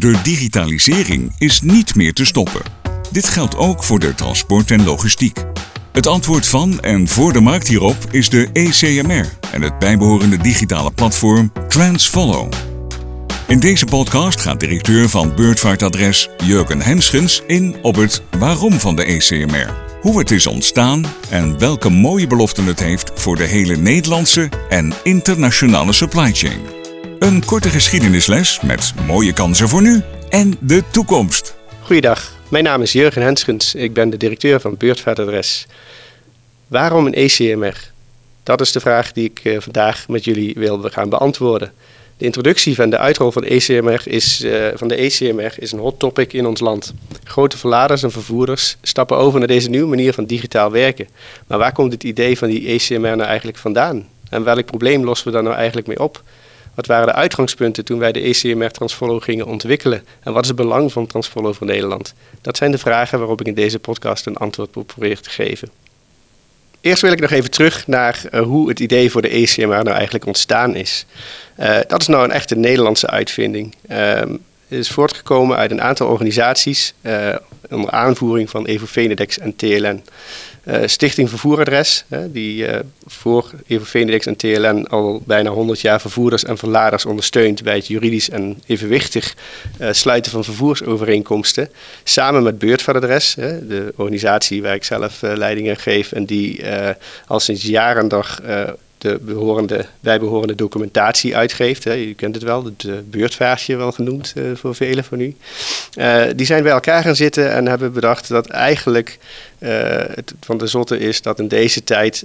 De digitalisering is niet meer te stoppen. Dit geldt ook voor de transport en logistiek. Het antwoord van en voor de markt hierop is de ECMR en het bijbehorende digitale platform Transfollow. In deze podcast gaat directeur van Beurtvaartadres Jurgen Henschens in op het waarom van de ECMR, hoe het is ontstaan en welke mooie beloften het heeft voor de hele Nederlandse en internationale supply chain. Een korte geschiedenisles met mooie kansen voor nu en de toekomst. Goeiedag, mijn naam is Jurgen Henschens. Ik ben de directeur van Beurtvaartadres. Waarom een ECMR? Dat is de vraag die ik eh, vandaag met jullie wil gaan beantwoorden. De introductie van de uitrol van, ECMR is, uh, van de ECMR is een hot topic in ons land. Grote verladers en vervoerders stappen over naar deze nieuwe manier van digitaal werken. Maar waar komt het idee van die ECMR nou eigenlijk vandaan? En welk probleem lossen we daar nou eigenlijk mee op? Wat waren de uitgangspunten toen wij de ECMR Transfollow gingen ontwikkelen? En wat is het belang van Transfollow voor Nederland? Dat zijn de vragen waarop ik in deze podcast een antwoord probeer te geven. Eerst wil ik nog even terug naar uh, hoe het idee voor de ECMR nou eigenlijk ontstaan is. Uh, dat is nou een echte Nederlandse uitvinding. Uh, het is voortgekomen uit een aantal organisaties uh, onder aanvoering van Evo Venedex en TLN. Uh, Stichting Vervoeradres, die uh, voor Evo Venedex en TLN al bijna 100 jaar vervoerders en verladers ondersteunt bij het juridisch en evenwichtig uh, sluiten van vervoersovereenkomsten. Samen met Beurtvaardadres, de organisatie waar ik zelf leiding aan geef en die al sinds jaren dag de behorende, bijbehorende documentatie uitgeeft. Hè. U kent het wel, het beurtvaartje wel genoemd uh, voor velen van u. Uh, die zijn bij elkaar gaan zitten en hebben bedacht dat eigenlijk het van de zotte is dat in deze tijd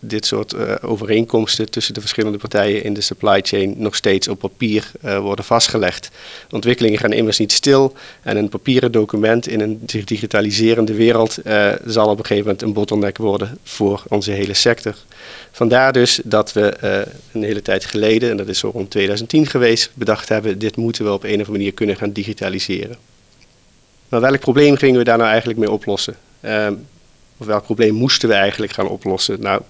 dit soort overeenkomsten tussen de verschillende partijen in de supply chain nog steeds op papier worden vastgelegd. Ontwikkelingen gaan immers niet stil en een papieren document in een zich digitaliserende wereld zal op een gegeven moment een bottleneck worden voor onze hele sector. Vandaar dus dat we uh, een hele tijd geleden, en dat is zo rond 2010 geweest, bedacht hebben: dit moeten we op een of andere manier kunnen gaan digitaliseren. Welk probleem gingen we daar nou eigenlijk mee oplossen? Uh, of welk probleem moesten we eigenlijk gaan oplossen? Nou,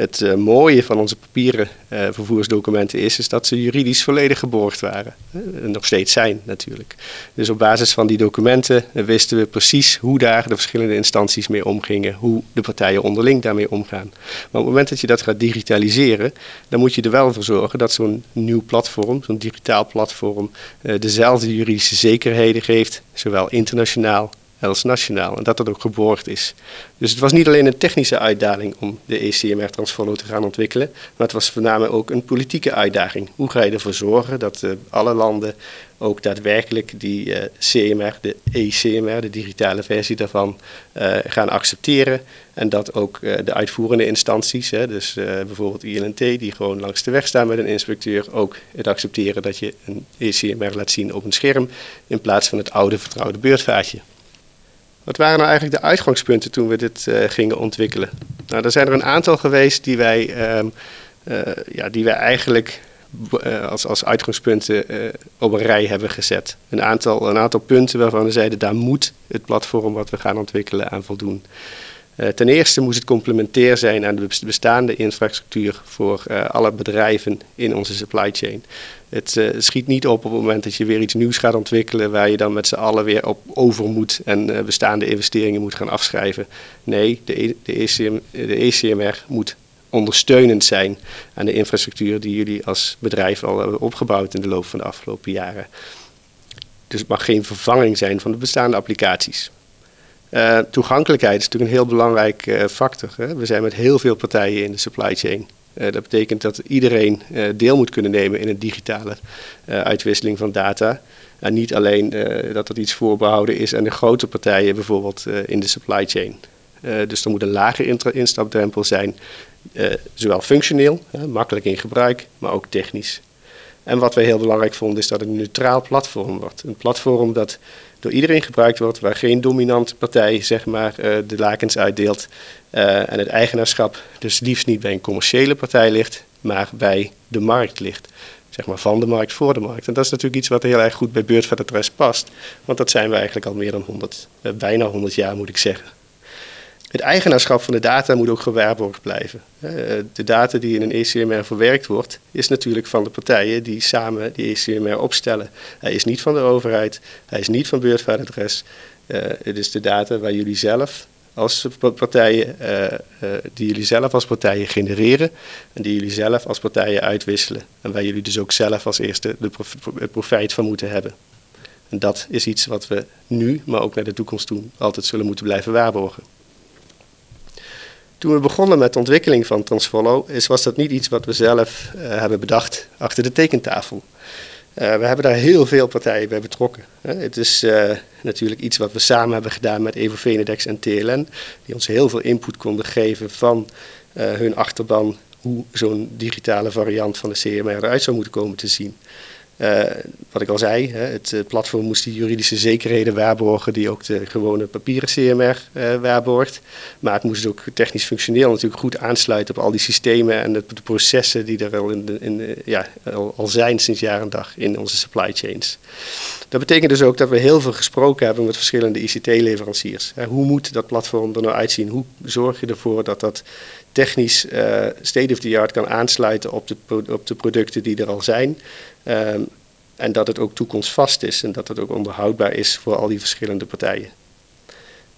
het uh, mooie van onze papieren uh, vervoersdocumenten is, is dat ze juridisch volledig geborgd waren. En nog steeds zijn natuurlijk. Dus op basis van die documenten wisten we precies hoe daar de verschillende instanties mee omgingen, hoe de partijen onderling daarmee omgaan. Maar op het moment dat je dat gaat digitaliseren, dan moet je er wel voor zorgen dat zo'n nieuw platform, zo'n digitaal platform, dezelfde juridische zekerheden geeft, zowel internationaal als nationaal. En dat dat ook geborgd is. Dus het was niet alleen een technische uitdaging om de ECMR Transfollow te gaan ontwikkelen, maar het was voornamelijk ook een politieke uitdaging. Hoe ga je ervoor zorgen dat uh, alle landen ook daadwerkelijk die uh, CMR, de ECMR, de digitale versie daarvan, uh, gaan accepteren. En dat ook de uitvoerende instanties, hè, dus bijvoorbeeld ILNT, die gewoon langs de weg staan met een inspecteur, ook het accepteren dat je een ECMR laat zien op een scherm in plaats van het oude vertrouwde beurtvaartje. Wat waren nou eigenlijk de uitgangspunten toen we dit uh, gingen ontwikkelen? Nou, er zijn er een aantal geweest die wij, um, uh, ja, die wij eigenlijk uh, als, als uitgangspunten op een rij hebben gezet. Een aantal, een aantal punten waarvan we zeiden, daar moet het platform wat we gaan ontwikkelen aan voldoen. Uh, ten eerste moest het complementair zijn aan de bestaande infrastructuur voor uh, alle bedrijven in onze supply chain. Het uh, schiet niet op op het moment dat je weer iets nieuws gaat ontwikkelen waar je dan met z'n allen weer op over moet en bestaande investeringen moet gaan afschrijven. Nee, de, ECM, de ECMR moet ondersteunend zijn aan de infrastructuur die jullie als bedrijf al hebben opgebouwd in de loop van de afgelopen jaren. Dus het mag geen vervanging zijn van de bestaande applicaties. Uh, toegankelijkheid is natuurlijk een heel belangrijk uh, factor. Hè? We zijn met heel veel partijen in de supply chain. Uh, dat betekent dat iedereen deel moet kunnen nemen in een digitale uitwisseling van data. En niet alleen dat dat iets voorbehouden is aan de grote partijen, bijvoorbeeld in de supply chain. dus er moet een lage instapdrempel zijn, zowel functioneel, makkelijk in gebruik, maar ook technisch. En wat wij heel belangrijk vonden is dat het een neutraal platform wordt. Een platform dat door iedereen gebruikt wordt, waar geen dominante partij zeg maar, uh, de lakens uitdeelt. Uh, en het eigenaarschap dus liefst niet bij een commerciële partij ligt, maar bij de markt ligt. Zeg maar van de markt voor de markt. En dat is natuurlijk iets wat heel erg goed bij beurtvaartadres past. Want dat zijn we eigenlijk al meer dan 100, uh, bijna 100 jaar moet ik zeggen. Het eigenaarschap van de data moet ook gewaarborgd blijven. De data die in een ECMR verwerkt wordt, is natuurlijk van de partijen die samen die ECMR opstellen. Hij is niet van de overheid, hij is niet van beurtvaartadres. het is de data waar jullie zelf als partijen, uh, die jullie zelf als partijen genereren en die jullie zelf als partijen uitwisselen. En waar jullie dus ook zelf als eerste de profijt van moeten hebben. En dat is iets wat we nu, maar ook naar de toekomst toe, altijd zullen moeten blijven waarborgen. Toen we begonnen met de ontwikkeling van Transfollow, is, was dat niet iets wat we zelf uh, hebben bedacht achter de tekentafel. Uh, we hebben daar heel veel partijen bij betrokken. Het is uh, natuurlijk iets wat we samen hebben gedaan met Evo Venedex en TLN, die ons heel veel input konden geven van hun achterban hoe zo'n digitale variant van de CMR eruit zou moeten komen te zien. Uh, wat ik al zei, het eh, platform moest die juridische zekerheden waarborgen die ook de gewone papieren CMR eh, waarborgt. Maar het moest ook technisch functioneel natuurlijk goed aansluiten op al die systemen en de, processen die er al, in in, ja, al, al, zijn sinds jaar en dag in onze supply chains. Dat betekent dus ook dat we heel veel gesproken hebben met verschillende ICT-leveranciers. Hoe moet dat platform er nou uitzien? Hoe zorg je ervoor dat dat technisch uh, state-of-the-art kan aansluiten op de, op de producten die er al zijn? Um, en dat het ook toekomstvast is en dat het ook onderhoudbaar is voor al die verschillende partijen.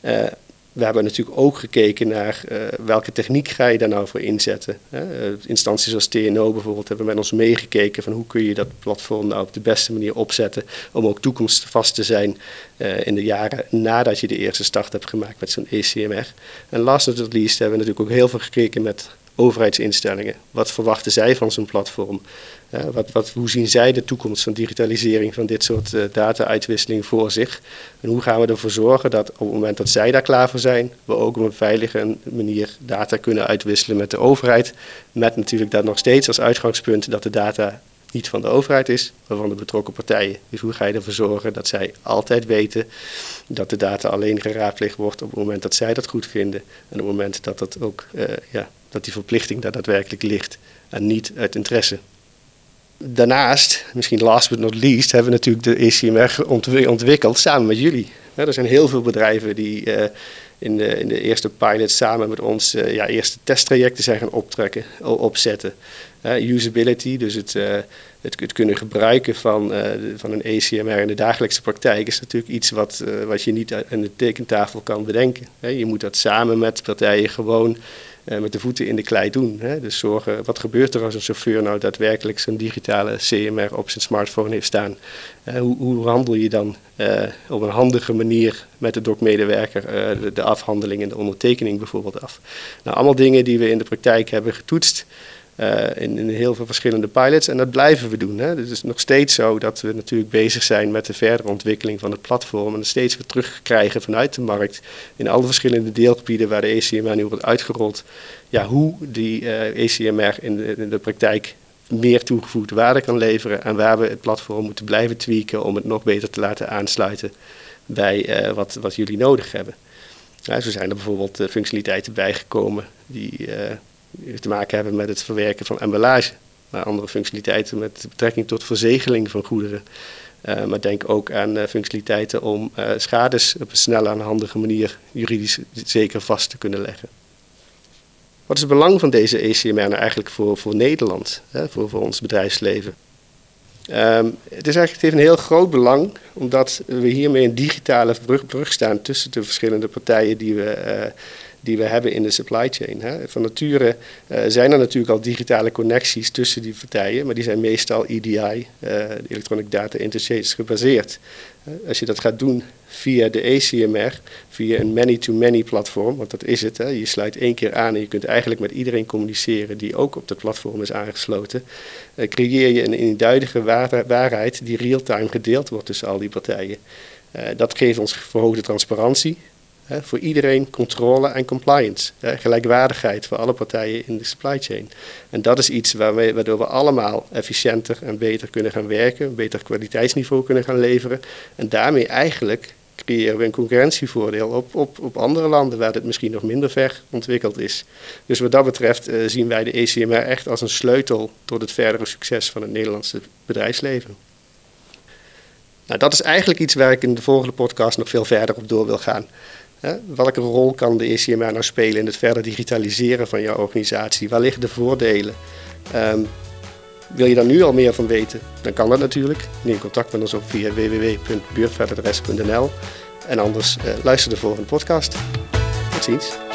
Uh, we hebben natuurlijk ook gekeken naar uh, welke techniek ga je daar nou voor inzetten. Hè? Uh, instanties als TNO bijvoorbeeld hebben met ons meegekeken van hoe kun je dat platform nou op de beste manier opzetten om ook toekomstvast te zijn uh, in de jaren nadat je de eerste start hebt gemaakt met zo'n ECMR. En last but not least hebben we natuurlijk ook heel veel gekeken met overheidsinstellingen. Wat verwachten zij van zo'n platform? Wat, wat, hoe zien zij de toekomst van digitalisering van dit soort uh, data-uitwisseling voor zich? En hoe gaan we ervoor zorgen dat op het moment dat zij daar klaar voor zijn, we ook op een veilige manier data kunnen uitwisselen met de overheid? Met natuurlijk dat nog steeds als uitgangspunt dat de data niet van de overheid is, maar van de betrokken partijen. Dus hoe ga je ervoor zorgen dat zij altijd weten dat de data alleen geraadpleegd wordt op het moment dat zij dat goed vinden en op het moment dat dat ook uh, ja, dat die verplichting daar daadwerkelijk ligt en niet uit interesse. Daarnaast, misschien last but not least, hebben we natuurlijk de ECMR ontwikkeld samen met jullie. er zijn heel veel bedrijven die uh, in, de, in de eerste pilot samen met ons uh, ja, eerste testtrajecten zijn gaan optrekken, opzetten. Uh, usability, dus het, het, het, kunnen gebruiken van, van een ECMR in de dagelijkse praktijk, is natuurlijk iets wat, wat je niet aan de tekentafel kan bedenken. je moet dat samen met partijen gewoon met de voeten in de klei doen. Hè? Dus zorgen, wat gebeurt er als een chauffeur nou daadwerkelijk zo'n digitale CMR op zijn smartphone heeft staan? Uh, hoe, hoe, handel je dan uh, op een handige manier met de DOC-medewerker de, de, afhandeling en de ondertekening bijvoorbeeld af? Nou, allemaal dingen die we in de praktijk hebben getoetst. Uh, in, in, heel veel verschillende pilots. En dat blijven we doen. Hè. Het is nog steeds zo dat we natuurlijk bezig zijn met de verdere ontwikkeling van het platform. En steeds weer terugkrijgen vanuit de markt. In alle verschillende deelgebieden waar de ECMR nu wordt uitgerold. Ja, hoe die uh, eh, ECMR in de, in de praktijk meer toegevoegde waarde kan leveren. En waar we het platform moeten blijven tweaken om het nog beter te laten aansluiten bij uh, wat, wat jullie nodig hebben. Ja, zo zijn er bijvoorbeeld functionaliteiten bijgekomen die te maken hebben met het verwerken van emballage. Maar andere functionaliteiten met betrekking tot verzegeling van goederen. Uh, maar denk ook aan uh, functionaliteiten om schades op een snelle en handige manier juridisch zeker vast te kunnen leggen. Wat is het belang van deze ECMR nou eigenlijk voor, voor Nederland, hè, voor, voor ons bedrijfsleven? Um, het, is eigenlijk, het heeft een heel groot belang, omdat we hiermee een digitale brug staan tussen de verschillende partijen die we die we hebben in de supply chain. Hè. Van nature uh, zijn er natuurlijk al digitale connecties tussen die partijen, maar die zijn meestal EDI, uh, eh, Electronic Data Interchange, gebaseerd. Uh, als je dat gaat doen via de ECMR, via een many-to-many platform, want dat is het, hè. je sluit één keer aan en je kunt eigenlijk met iedereen communiceren die ook op dat platform is aangesloten, creëer je een eenduidige waar waarheid die real-time gedeeld wordt tussen al die partijen. dat geeft ons verhoogde transparantie, voor iedereen controle en compliance. gelijkwaardigheid voor alle partijen in de supply chain. En dat is iets waardoor we allemaal efficiënter en beter kunnen gaan werken, een beter kwaliteitsniveau kunnen gaan leveren. En daarmee eigenlijk creëren we een concurrentievoordeel op, op, op andere landen waar het misschien nog minder ver ontwikkeld is. Dus wat dat betreft uh, zien wij de ECMR echt als een sleutel tot het verdere succes van het Nederlandse bedrijfsleven. Nou, dat is eigenlijk iets waar ik in de volgende podcast nog veel verder op door wil gaan. Hè? Welke rol kan de ECMR nou spelen in het verder digitaliseren van jouw organisatie? Waar liggen de voordelen? Ehm, wil je daar nu al meer van weten? Dan kan dat natuurlijk. Neem contact met ons op via www.buurtverderadres.nl en anders uh, luister de volgende podcast. Tot ziens.